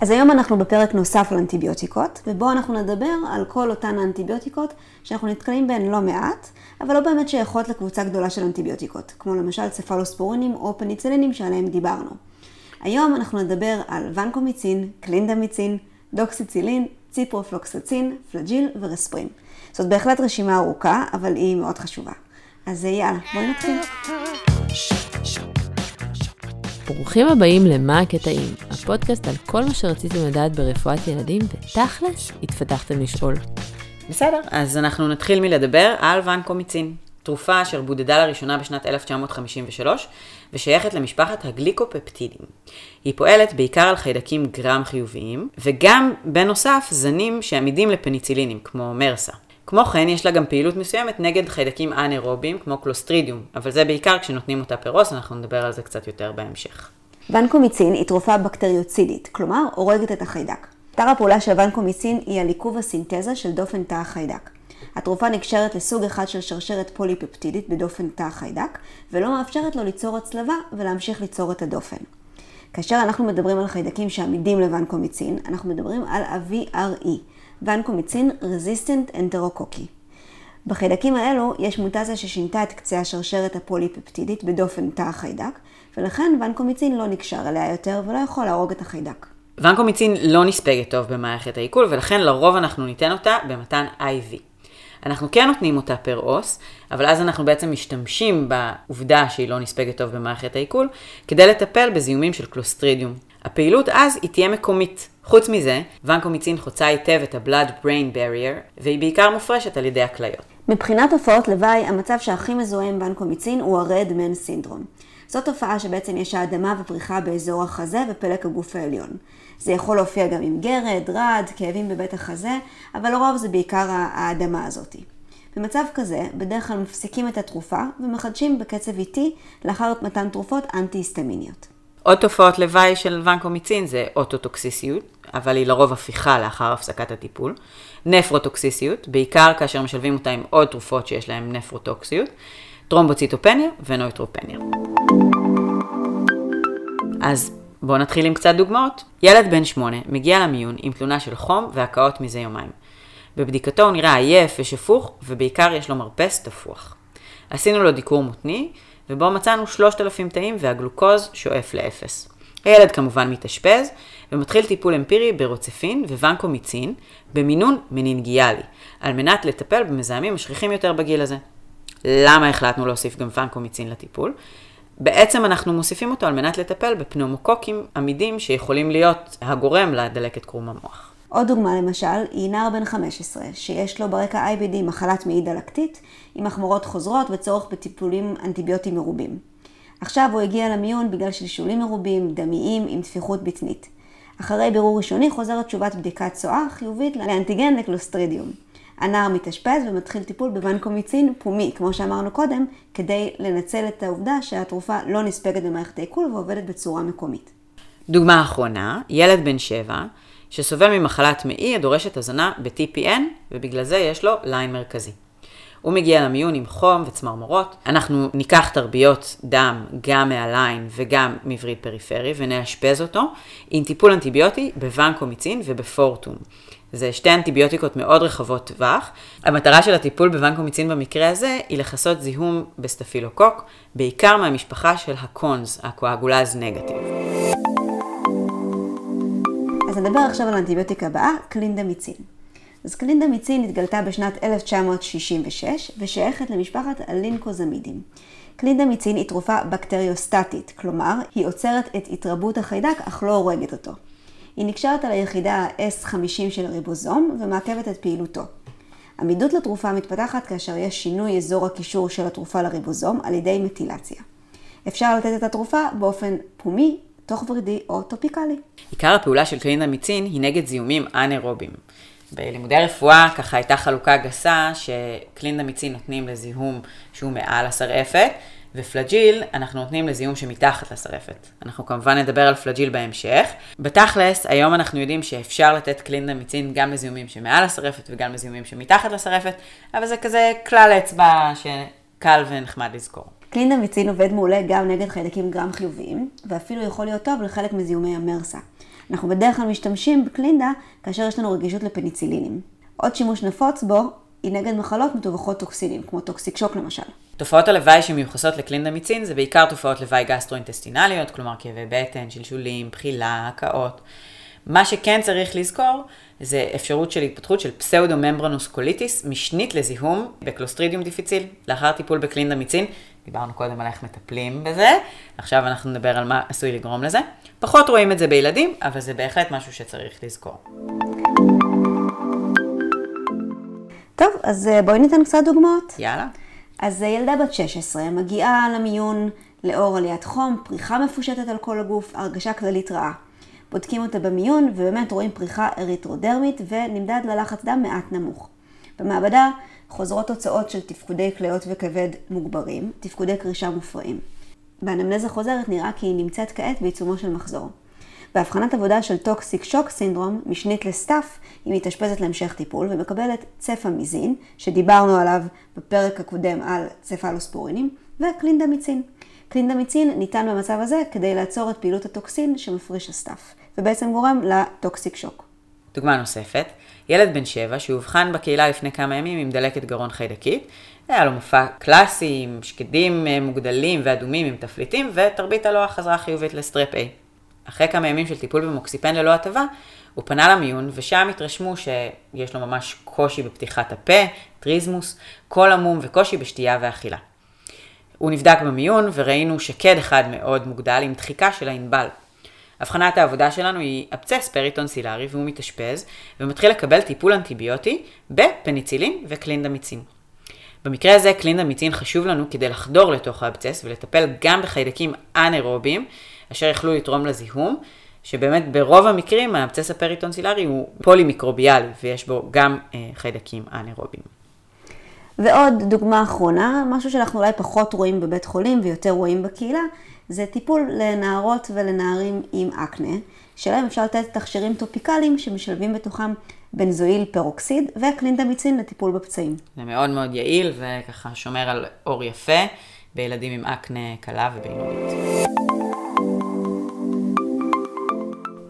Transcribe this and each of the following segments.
אז היום אנחנו בפרק נוסף על אנטיביוטיקות, ובו אנחנו נדבר על כל אותן האנטיביוטיקות שאנחנו נתקלים בהן לא מעט, אבל לא באמת שייכות לקבוצה גדולה של אנטיביוטיקות, כמו למשל צפלוספורינים או פניצלינים שעליהם דיברנו. היום אנחנו נדבר על ונקומיצין, קלינדמיצין, דוקסיצילין, ציפרופלוקסצין, פלג'יל ורספרין. זאת בהחלט רשימה ארוכה, אבל היא מאוד חשובה. אז יאללה, בואי נתחיל. ברוכים הבאים ל"מה הקטעים", הפודקאסט על כל מה שרציתם לדעת ברפואת ילדים, ותכלס, התפתחתם לשאול. בסדר, אז אנחנו נתחיל מלדבר על ונקומיצין, תרופה אשר בודדה לראשונה בשנת 1953, ושייכת למשפחת הגליקופפטידים. היא פועלת בעיקר על חיידקים גרם חיוביים, וגם, בנוסף, זנים שעמידים לפניצילינים, כמו מרסה. כמו כן, יש לה גם פעילות מסוימת נגד חיידקים אנאירובים, כמו קלוסטרידיום, אבל זה בעיקר כשנותנים אותה פירוס, אנחנו נדבר על זה קצת יותר בהמשך. ונקומיצין היא תרופה בקטריוצידית, כלומר, הורגת את החיידק. אתר הפעולה של ונקומיצין היא על עיכוב הסינתזה של דופן תא החיידק. התרופה נקשרת לסוג אחד של שרשרת פוליפפטידית בדופן תא החיידק, ולא מאפשרת לו ליצור הצלבה ולהמשיך ליצור את הדופן. כאשר אנחנו מדברים על חיידקים שעמידים לוונקומיצין, אנחנו מדברים על ה-VRE, ונקומיצין רזיסטנט אנטרוקוקי. בחיידקים האלו יש מוטציה ששינתה את קצה השרשרת הפוליפפטידית בדופן תא החיידק, ולכן ונקומיצין לא נקשר אליה יותר ולא יכול להרוג את החיידק. ונקומיצין לא נספגת טוב במערכת העיכול, ולכן לרוב אנחנו ניתן אותה במתן IV. אנחנו כן נותנים אותה פר אוס, אבל אז אנחנו בעצם משתמשים בעובדה שהיא לא נספגת טוב במערכת העיכול, כדי לטפל בזיהומים של קלוסטרידיום. הפעילות אז היא תהיה מקומית. חוץ מזה, ונקומיצין חוצה היטב את ה-blood-brain barrier, והיא בעיקר מופרשת על ידי הכליות. מבחינת תופעות לוואי, המצב שהכי מזוהה עם ונקומיצין הוא ה-red man syndrome. זאת תופעה שבעצם יש האדמה ופריחה באזור החזה ופלק הגוף העליון. זה יכול להופיע גם עם גרד, רעד, כאבים בבית החזה, אבל לרוב זה בעיקר האדמה הזאת. במצב כזה, בדרך כלל מפסיקים את התרופה ומחדשים בקצב איטי לאחר מתן תרופות אנטי-היסטמיניות. עוד תופעות לוואי של ונקומיצין זה אוטוטוקסיסיות, אבל היא לרוב הפיכה לאחר הפסקת הטיפול. נפרוטוקסיסיות, בעיקר כאשר משלבים אותה עם עוד תרופות שיש להן נפרוטוקסיות. טרומבוציטופניה ונויטרופניה. אז בואו נתחיל עם קצת דוגמאות. ילד בן שמונה מגיע למיון עם תלונה של חום והקאות מזה יומיים. בבדיקתו הוא נראה עייף ושפוך, ובעיקר יש לו מרפס תפוח. עשינו לו דיקור מותני, ובו מצאנו 3,000 תאים והגלוקוז שואף לאפס. הילד כמובן מתאשפז, ומתחיל טיפול אמפירי ברוצפין וונקומיצין במינון מנינגיאלי, על מנת לטפל במזהמים השכיחים יותר בגיל הזה. למה החלטנו להוסיף גם פנקומיצין לטיפול? בעצם אנחנו מוסיפים אותו על מנת לטפל בפנומוקוקים עמידים שיכולים להיות הגורם לדלקת קרום המוח. עוד דוגמה למשל, היא נער בן 15, שיש לו ברקע IBD מחלת מעי דלקתית, עם החמרות חוזרות וצורך בטיפולים אנטיביוטיים מרובים. עכשיו הוא הגיע למיון בגלל שלשולים מרובים, דמיים, עם טפיחות בטנית. אחרי בירור ראשוני חוזרת תשובת בדיקת צואה חיובית לאנטיגן לקלוסטרידיום. הנער מתאשפז ומתחיל טיפול בוונקומיצין פומי, כמו שאמרנו קודם, כדי לנצל את העובדה שהתרופה לא נספגת במערכת העיכול ועובדת בצורה מקומית. דוגמה אחרונה, ילד בן 7, שסובל ממחלת מעי הדורשת הזנה ב-TPN, ובגלל זה יש לו ליין מרכזי. הוא מגיע למיון עם חום וצמרמורות. אנחנו ניקח תרביות דם גם מהליין וגם מווריד פריפרי ונאשפז אותו עם טיפול אנטיביוטי בוונקומיצין ובפורטום. זה שתי אנטיביוטיקות מאוד רחבות טווח. המטרה של הטיפול בוונקומיצין במקרה הזה היא לכסות זיהום בסטפילוקוק, בעיקר מהמשפחה של ה CONS, ה coagulase negative. נדבר עכשיו על האנטיביוטיקה הבאה, קלינדמיצין. אז קלינדמיצין התגלתה בשנת 1966 ושייכת למשפחת הלינקוזמידים. קלינדמיצין היא תרופה בקטריוסטטית, כלומר, היא עוצרת את התרבות החיידק אך לא הורגת אותו. היא נקשרת על היחידה ה-S50 של הריבוזום ומעכבת את פעילותו. עמידות לתרופה מתפתחת כאשר יש שינוי אזור הקישור של התרופה לריבוזום על ידי מטילציה. אפשר לתת את התרופה באופן פומי, תוך ורידי או טופיקלי. עיקר הפעולה של קלינדמיצין היא נגד זיהומים אנאירובים. בלימודי רפואה ככה הייתה חלוקה גסה שקלינדמיצין נותנים לזיהום שהוא מעל הסרעפת, ופלג'יל אנחנו נותנים לזיהום שמתחת לסרעפת. אנחנו כמובן נדבר על פלג'יל בהמשך. בתכלס, היום אנחנו יודעים שאפשר לתת קלינדמיצין גם לזיהומים שמעל הסרעפת וגם לזיהומים שמתחת לסרעפת, אבל זה כזה כלל אצבע שקל ונחמד לזכור. קלינדמיצין עובד מעולה גם נגד חיידקים גרם חיוביים, ואפילו יכול להיות טוב לחלק מזיהומי ה MRSA. אנחנו בדרך כלל משתמשים בקלינדה כאשר יש לנו רגישות לפניצילינים. עוד שימוש נפוץ בו היא נגד מחלות מתווכות טוקסינים, כמו toxic shock למשל. תופעות הלוואי שמיוחסות לקלינדמיצין זה בעיקר תופעות לוואי גסטרואינטסטינליות, כלומר כאבי בטן, שלשולים, בחילה, הקאות. מה שכן צריך לזכור זה אפשרות של התפתחות של pseudomembranous colitis, משנית לזיהום ב Clostridium difficile, לאחר טיפול בקלינדמיצין. דיברנו קודם על איך מטפלים בזה, עכשיו אנחנו נדבר על מה עשוי לגרום לזה. פחות רואים את זה בילדים, אבל זה בהחלט משהו שצריך לזכור. טוב, אז אה, בואי ניתן קצת דוגמאות. יאללה. אז אה, ילדה בת 16 מגיעה למיון לאור עליית חום, פריחה מפושטת על כל הגוף, הרגשה כללית רעה. בודקים אותה במיון, ובאמת רואים פריחה אריתרודרמית ונמדד לה לחץ דם מעט נמוך. במעבדה חוזרות תוצאות של תפקודי כליות וכבד מוגברים, תפקודי קרישה מופרעים. באנמנזה חוזרת נראה כי היא נמצאת כעת בעיצומו של מחזור. בהבחנת עבודה של toxic shock syndrome, משנית ל staph, היא מתאשפזת להמשך טיפול ומקבלת צפמזין, שדיברנו עליו בפרק הקודם על צפלוספורינים, וקלינדמיצין. קלינדמיצין ניתן במצב הזה כדי לעצור את פעילות הטוקסין שמפריש ה staph, ובעצם גורם ל toxic shock. דוגמה נוספת, ילד בן שבע שאובחן בקהילה לפני כמה ימים עם דלקת גרון חיידקית, היה לו מופע קלאסי עם שקדים אה, מוגדלים ואדומים עם תפליטים, ותרבית הלוע חזרה חיובית ל strep A. אחרי כמה ימים של טיפול במוקסיפן ללא הטבה, הוא פנה למיון, ושם התרשמו שיש לו ממש קושי בפתיחת הפה, טריזמוס, קול עמום וקושי בשתייה ואכילה. הוא נבדק במיון, וראינו שקד אחד מאוד מוגדל עם דחיקה של הענבל. הבחנת העבודה שלנו היא אבצס פריטונסילרי, והוא מתאשפז, ומתחיל לקבל טיפול אנטיביוטי בפניצילין וקלינדמיצין. במקרה הזה קלינדמיצין חשוב לנו כדי לחדור לתוך האבצס ולטפל גם בחיידקים אנאירוביים, אשר יכלו לתרום לזיהום, שבאמת ברוב המקרים האבצס הפריטונסילרי הוא פולימיקרוביאלי ויש בו גם אה, חיידקים אנאירוביים. ועוד דוגמה אחרונה, משהו שאנחנו אולי פחות רואים בבית חולים ויותר רואים בקהילה, זה טיפול לנערות ולנערים עם אקנה, שלהם אפשר לתת תכשירים טופיקליים שמשלבים בתוכם benzoyl peroxide וקלינדמיצין לטיפול בפצעים. זה מאוד מאוד יעיל וככה שומר על עור יפה בילדים עם אקנה קלה ובינונית.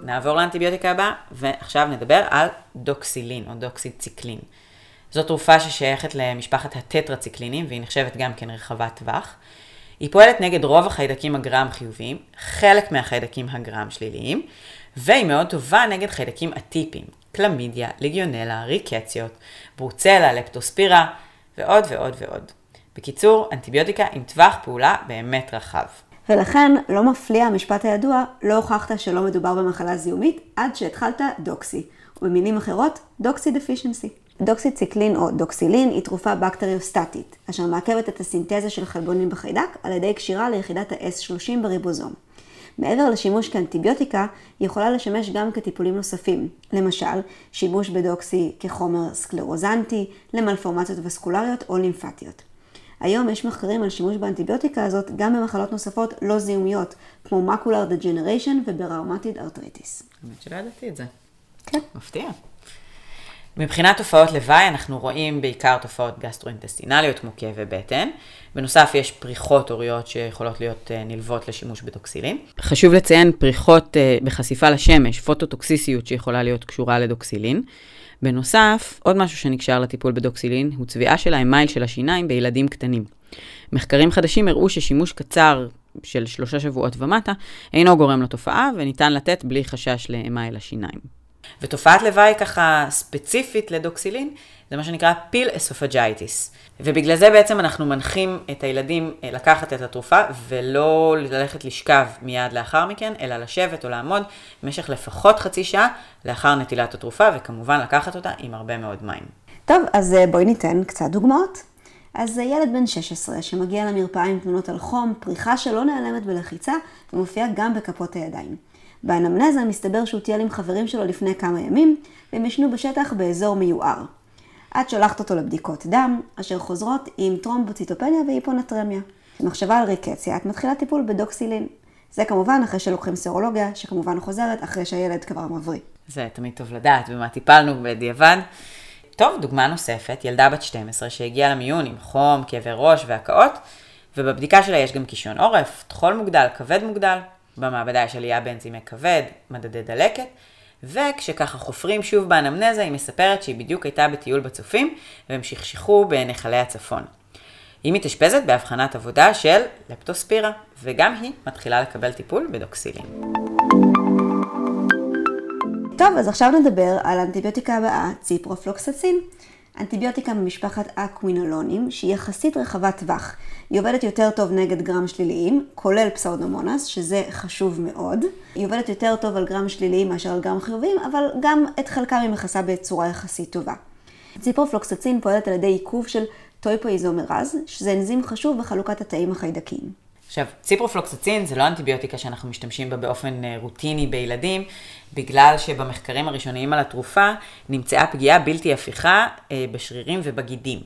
נעבור לאנטיביוטיקה הבאה, ועכשיו נדבר על דוקסילין או דוקסיציקלין. זו תרופה ששייכת למשפחת הטטרציקלינים והיא נחשבת גם כן רחבת טווח. היא פועלת נגד רוב החיידקים הגרם חיוביים, חלק מהחיידקים הגרם שליליים, והיא מאוד טובה נגד חיידקים אטיפיים, קלמידיה, ליגיונלה, ריקציות, ברוצלה, לפטוספירה ועוד ועוד ועוד. בקיצור, אנטיביוטיקה עם טווח פעולה באמת רחב. ולכן לא מפליע המשפט הידוע, לא הוכחת שלא מדובר במחלה זיהומית עד שהתחלת דוקסי, ובמילים אחרות, דוקסי דפישנסי. דוקסיציקלין או דוקסילין היא תרופה בקטריוסטטית, אשר מעכבת את הסינתזה של חלבונים בחיידק על ידי קשירה ליחידת ה-S30 בריבוזום. מעבר לשימוש כאנטיביוטיקה, היא יכולה לשמש גם כטיפולים נוספים. למשל, שימוש בדוקסי כחומר סקלרוזנטי, למלפורמציות וסקולריות או לימפטיות. היום יש מחקרים על שימוש באנטיביוטיקה הזאת גם במחלות נוספות לא זיהומיות, כמו מקולר דג'נריישן ובראומטיד ארטריטיס. האמת שלא ידעתי את זה. כן. מפתיע. מבחינת תופעות לוואי, אנחנו רואים בעיקר תופעות גסטרואינטסטינליות כמו כאבי בטן. בנוסף, יש פריחות הוריות שיכולות להיות אה, נלוות לשימוש בדוקסילין. חשוב לציין פריחות אה, בחשיפה לשמש, פוטוטוקסיסיות שיכולה להיות קשורה לדוקסילין. בנוסף, עוד משהו שנקשר לטיפול בדוקסילין הוא צביעה של האמייל של השיניים בילדים קטנים. מחקרים חדשים הראו ששימוש קצר של שלושה שבועות ומטה אינו גורם לתופעה וניתן לתת בלי חשש לאמייל השיניים. ותופעת לוואי ככה ספציפית לדוקסילין, זה מה שנקרא פיל אסופג'ייטיס. ובגלל זה בעצם אנחנו מנחים את הילדים אה, לקחת את התרופה ולא ללכת לשכב מיד לאחר מכן, אלא לשבת או לעמוד במשך לפחות חצי שעה לאחר נטילת התרופה, וכמובן לקחת אותה עם הרבה מאוד מים. טוב, אז אה, בואי ניתן קצת דוגמאות. אז ילד בן 16 שמגיע למרפאה עם תמונות על חום, פריחה שלא נעלמת בלחיצה ומופיעה גם בכפות הידיים. באנמנזה מסתבר שהוא טייל עם חברים שלו לפני כמה ימים, והם ישנו בשטח באזור מיוער. את שולחת אותו לבדיקות דם, אשר חוזרות עם טרומבוציטופניה והיפונטרמיה. במחשבה על ריקציה, את מתחילה טיפול בדוקסילין. זה כמובן אחרי שלוקחים סרולוגיה, שכמובן חוזרת אחרי שהילד כבר מבריא. זה תמיד טוב לדעת במה טיפלנו בדיעבד. טוב, דוגמה נוספת, ילדה בת 12 שהגיעה למיון עם חום, כאבי ראש והקאות, ובבדיקה שלה יש גם קישון עורף, טחול מוגדל, כבד מוגדל. במעבדה יש עלייה באנזימי כבד, מדדי דלקת, וכשככה חופרים שוב באנמנזה, היא מספרת שהיא בדיוק הייתה בטיול בצופים, והם שכשכו בנחלי הצפון. היא מתאשפזת בהבחנת עבודה של לפטוספירה, וגם היא מתחילה לקבל טיפול בדוקסילין. טוב, אז עכשיו נדבר על האנטיביוטיקה הבאה, ציפרופלוקסצין. אנטיביוטיקה ממשפחת אקווינולונים, שהיא יחסית רחבת טווח. היא עובדת יותר טוב נגד גרם שליליים, כולל פסאודומונס, שזה חשוב מאוד. היא עובדת יותר טוב על גרם שליליים מאשר על גרם חיוביים, אבל גם את חלקם היא מכסה בצורה יחסית טובה. ציפרופלוקסצין פועלת על ידי עיכוב של טויפואיזומרז, שזה אנזים חשוב בחלוקת התאים החיידקיים. עכשיו, ציפרופלוקסצין זה לא אנטיביוטיקה שאנחנו משתמשים בה באופן אה, רוטיני בילדים, בגלל שבמחקרים הראשוניים על התרופה נמצאה פגיעה בלתי הפיכה אה, בשרירים ובגידים.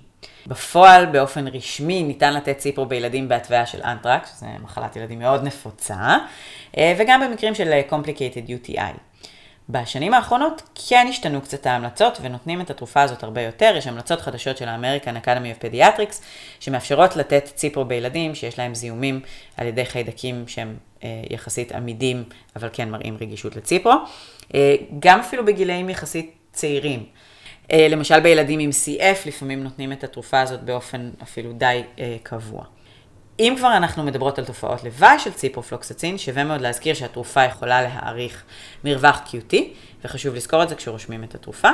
בפועל, באופן רשמי, ניתן לתת ציפרו בילדים בהתוויה של אנטרקס, שזו מחלת ילדים מאוד נפוצה, אה, וגם במקרים של Complicated UTI. בשנים האחרונות כן השתנו קצת ההמלצות ונותנים את התרופה הזאת הרבה יותר. יש המלצות חדשות של Academy of Pediatrics שמאפשרות לתת ציפרו בילדים שיש להם זיהומים על ידי חיידקים שהם אה, יחסית עמידים, אבל כן מראים רגישות לציפרו. אה, גם אפילו בגילאים יחסית צעירים. אה, למשל בילדים עם CF לפעמים נותנים את התרופה הזאת באופן אפילו די אה, קבוע. אם כבר אנחנו מדברות על תופעות לוואי של ציפרופלוקסצין, שווה מאוד להזכיר שהתרופה יכולה להאריך מרווח QT, וחשוב לזכור את זה כשרושמים את התרופה.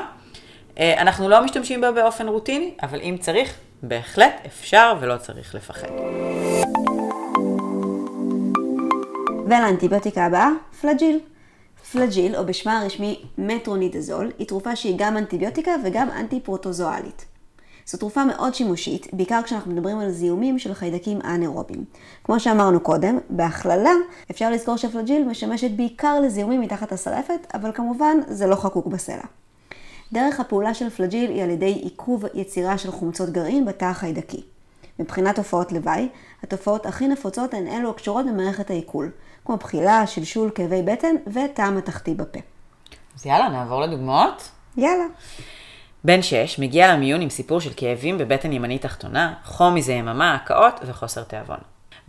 אה, אנחנו לא משתמשים בה באופן רוטיני, אבל אם צריך, בהחלט אפשר ולא צריך לפחד. ולאנטיביוטיקה הבאה, פלג'יל. פלג'יל, או בשמה הרשמי מטרונידזול, היא תרופה שהיא גם אנטיביוטיקה וגם אנטי-פרוטוזואלית. זו תרופה מאוד שימושית, בעיקר כשאנחנו מדברים על זיהומים של חיידקים אנאירובים. כמו שאמרנו קודם, בהכללה אפשר לזכור שפלג'יל משמשת בעיקר לזיהומים מתחת השרפת, אבל כמובן זה לא חקוק בסלע. דרך הפעולה של פלג'יל היא על ידי עיכוב יצירה של חומצות גרעין בתא החיידקי. מבחינת תופעות לוואי, התופעות הכי נפוצות הן אלו הקשורות במערכת העיכול, כמו בחילה, שלשול, כאבי בטן וטעם התחתי בפה. אז יאללה, נעבור לדוגמאות? יאללה. בן 6 מגיע למיון עם סיפור של כאבים בבטן ימנית תחתונה, חום מזה יממה, הקאות וחוסר תיאבון.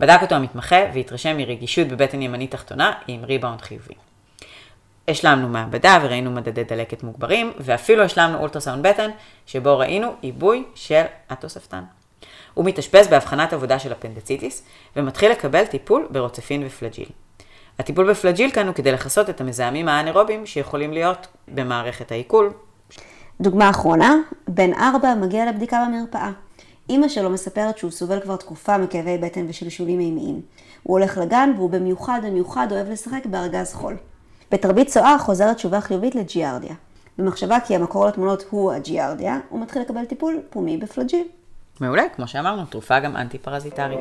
בדק אותו המתמחה והתרשם מרגישות בבטן ימנית תחתונה עם ריבאונד חיובי. השלמנו מעבדה וראינו מדדי דלקת מוגברים, ואפילו השלמנו אולטרסאונד בטן, שבו ראינו עיבוי של התוספתן. הוא מתאשפז בהבחנת עבודה של אפנדציטיס, ומתחיל לקבל טיפול ברוצפין ופלג'יל. הטיפול בפלג'יל כאן הוא כדי לכסות את המזהמים האנאירובים שיכולים להיות במערכת העיכול, דוגמה אחרונה, בן ארבע מגיע לבדיקה במרפאה. אימא שלו מספרת שהוא סובל כבר תקופה מכאבי בטן ושלשולים מימיים. הוא הולך לגן והוא במיוחד במיוחד אוהב לשחק בארגז חול. בתרבית צואה חוזרת תשובה חיובית לג'יארדיה. במחשבה כי המקור לתמונות הוא הג'יארדיה, הוא מתחיל לקבל טיפול פומי בפלג'יל. מעולה, כמו שאמרנו, תרופה גם אנטי פרזיטרית.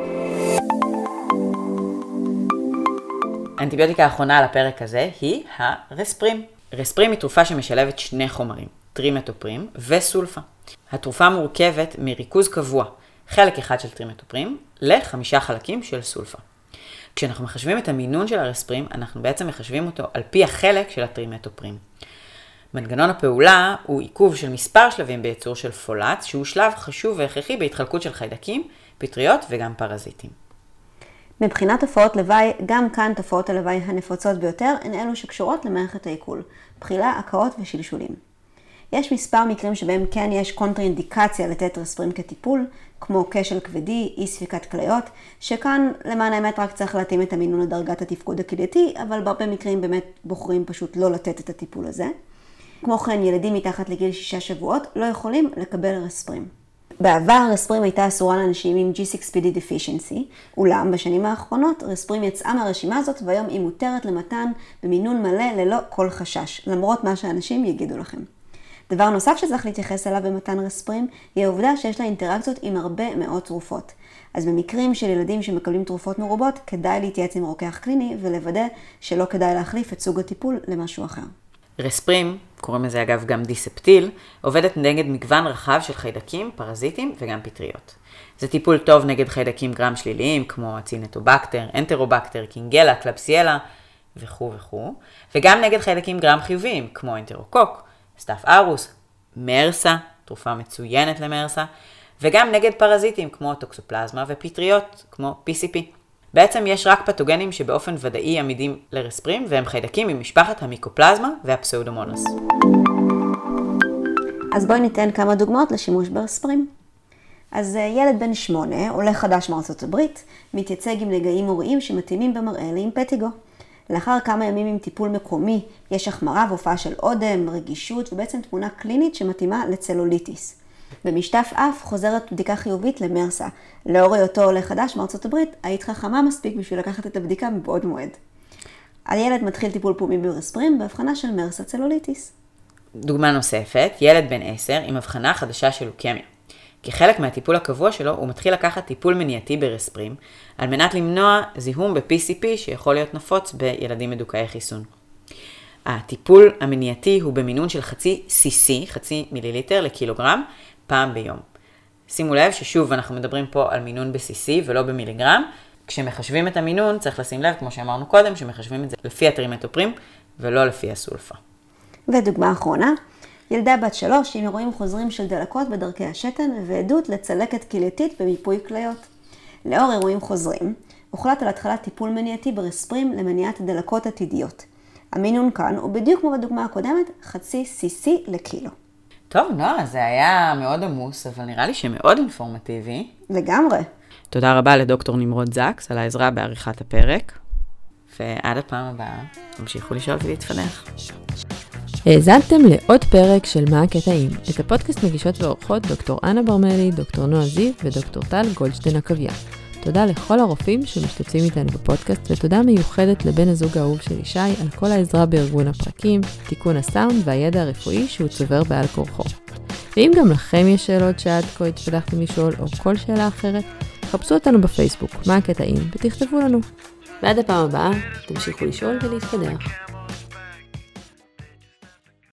האנטיביוטיקה האחרונה על הפרק הזה היא הרספרים. רספרים היא תרופה שמשלבת שני חומרים, טרימטופרים וסולפה. התרופה מורכבת מריכוז קבוע, חלק אחד של טרימתופרים, לחמישה חלקים של סולפה. כשאנחנו מחשבים את המינון של הרספרים, אנחנו בעצם מחשבים אותו על פי החלק של הטרימתופרים. מנגנון הפעולה הוא עיכוב של מספר שלבים בייצור של פולאט, שהוא שלב חשוב והכרחי בהתחלקות של חיידקים, פטריות וגם פרזיטים. מבחינת תופעות לוואי, גם כאן תופעות הלוואי הנפוצות ביותר הן אלו שקשורות למערכת העיכול, בחילה, הקאות ושלשולים. יש מספר מקרים שבהם כן יש קונטראינדיקציה לטטרספרים כטיפול, כמו כשל כבדי, אי ספיקת כליות, שכאן למען האמת רק צריך להתאים את המינון לדרגת התפקוד הכלייתי, אבל בהרבה מקרים באמת בוחרים פשוט לא לתת את הטיפול הזה. כמו כן, ילדים מתחת לגיל שישה שבועות לא יכולים לקבל רספרים. בעבר רספרים הייתה אסורה לאנשים עם G6PD deficiency, אולם בשנים האחרונות רספרים יצאה מהרשימה הזאת והיום היא מותרת למתן במינון מלא ללא כל חשש, למרות מה שאנשים יגידו לכם. דבר נוסף שצריך להתייחס אליו במתן רספרים, היא העובדה שיש לה אינטראקציות עם הרבה מאוד תרופות. אז במקרים של ילדים שמקבלים תרופות מרובות, כדאי להתייעץ עם רוקח קליני ולוודא שלא כדאי להחליף את סוג הטיפול למשהו אחר. רספרים, קוראים לזה אגב גם דיספטיל, עובדת נגד מגוון רחב של חיידקים, פרזיטים וגם פטריות. זה טיפול טוב נגד חיידקים גרם שליליים כמו אצינטובקטר, אנטרובקטר, קינגלה, קלבסיאלה וכו' וכו', וגם נגד חיידקים גרם חיוביים כמו אנטרוקוק, Staph aureus, MRSA, תרופה מצוינת ל MRSA, וגם נגד פרזיטים כמו טוקסופלזמה ופטריות כמו PCP. בעצם יש רק פתוגנים שבאופן ודאי עמידים לרספרים, והם חיידקים ממשפחת המיקופלזמה והפסאודומונס. אז בואי ניתן כמה דוגמאות לשימוש ברספרים. אז אה, ילד בן שמונה, עולה חדש מארצות הברית, מתייצג עם נגעים הוריים שמתאימים במראה לאימפטיגו. לאחר כמה ימים עם טיפול מקומי, יש החמרה והופעה של אודם, רגישות ובעצם תמונה קלינית שמתאימה לצלוליטיס. במשטף אף חוזרת בדיקה חיובית למרסה. לאור היותו עולה חדש מארצות הברית, היית חכמה מספיק בשביל לקחת את הבדיקה מבעוד מועד. הילד מתחיל טיפול פומי ברספרים בהבחנה של מרסה צלוליטיס. דוגמה נוספת, ילד בן 10 עם הבחנה חדשה של לוקמיה. כחלק מהטיפול הקבוע שלו, הוא מתחיל לקחת טיפול מניעתי ברספרים, על מנת למנוע זיהום ב-PCP שיכול להיות נפוץ בילדים מדוכאי חיסון. הטיפול המניעתי הוא במינון של חצי CC, חצי מיליליטר לקילוגרם, פעם ביום. שימו לב ששוב אנחנו מדברים פה על מינון ב-CC ולא במיליגרם. כשמחשבים את המינון צריך לשים לב, כמו שאמרנו קודם, שמחשבים את זה לפי הטרימטופרים ולא לפי הסולפה. ודוגמה אחרונה, ילדה בת שלוש עם אירועים חוזרים של דלקות בדרכי השתן ועדות לצלקת כלייתית במיפוי כליות. לאור אירועים חוזרים, הוחלט על התחלת טיפול מניעתי ברספרים למניעת דלקות עתידיות. המינון כאן הוא בדיוק כמו בדוגמה הקודמת, חצי CC לקילו. טוב, נועה, זה היה מאוד עמוס, אבל נראה לי שמאוד אינפורמטיבי. לגמרי. תודה רבה לדוקטור נמרוד זקס על העזרה בעריכת הפרק, ועד הפעם הבאה, תמשיכו לשאול ולהתפתח. האזנתם לעוד פרק של מה הקטעים. את הפודקאסט מגישות ועורכות דוקטור אנה ברמלי, דוקטור נועה זיו ודוקטור טל גולדשטיין עקביה. תודה לכל הרופאים שמשתתפים איתנו בפודקאסט, ותודה מיוחדת לבן הזוג האהוב של ישי על כל העזרה בארגון הפרקים, תיקון הסאונד והידע הרפואי שהוא צובר בעל כורחו. ואם גם לכם יש שאלות שעד כה התפתחתם לשאול, או כל שאלה אחרת, חפשו אותנו בפייסבוק, מה הקטעים, ותכתבו לנו. ועד הפעם הבאה, תמשיכו לשאול ולהתקדח.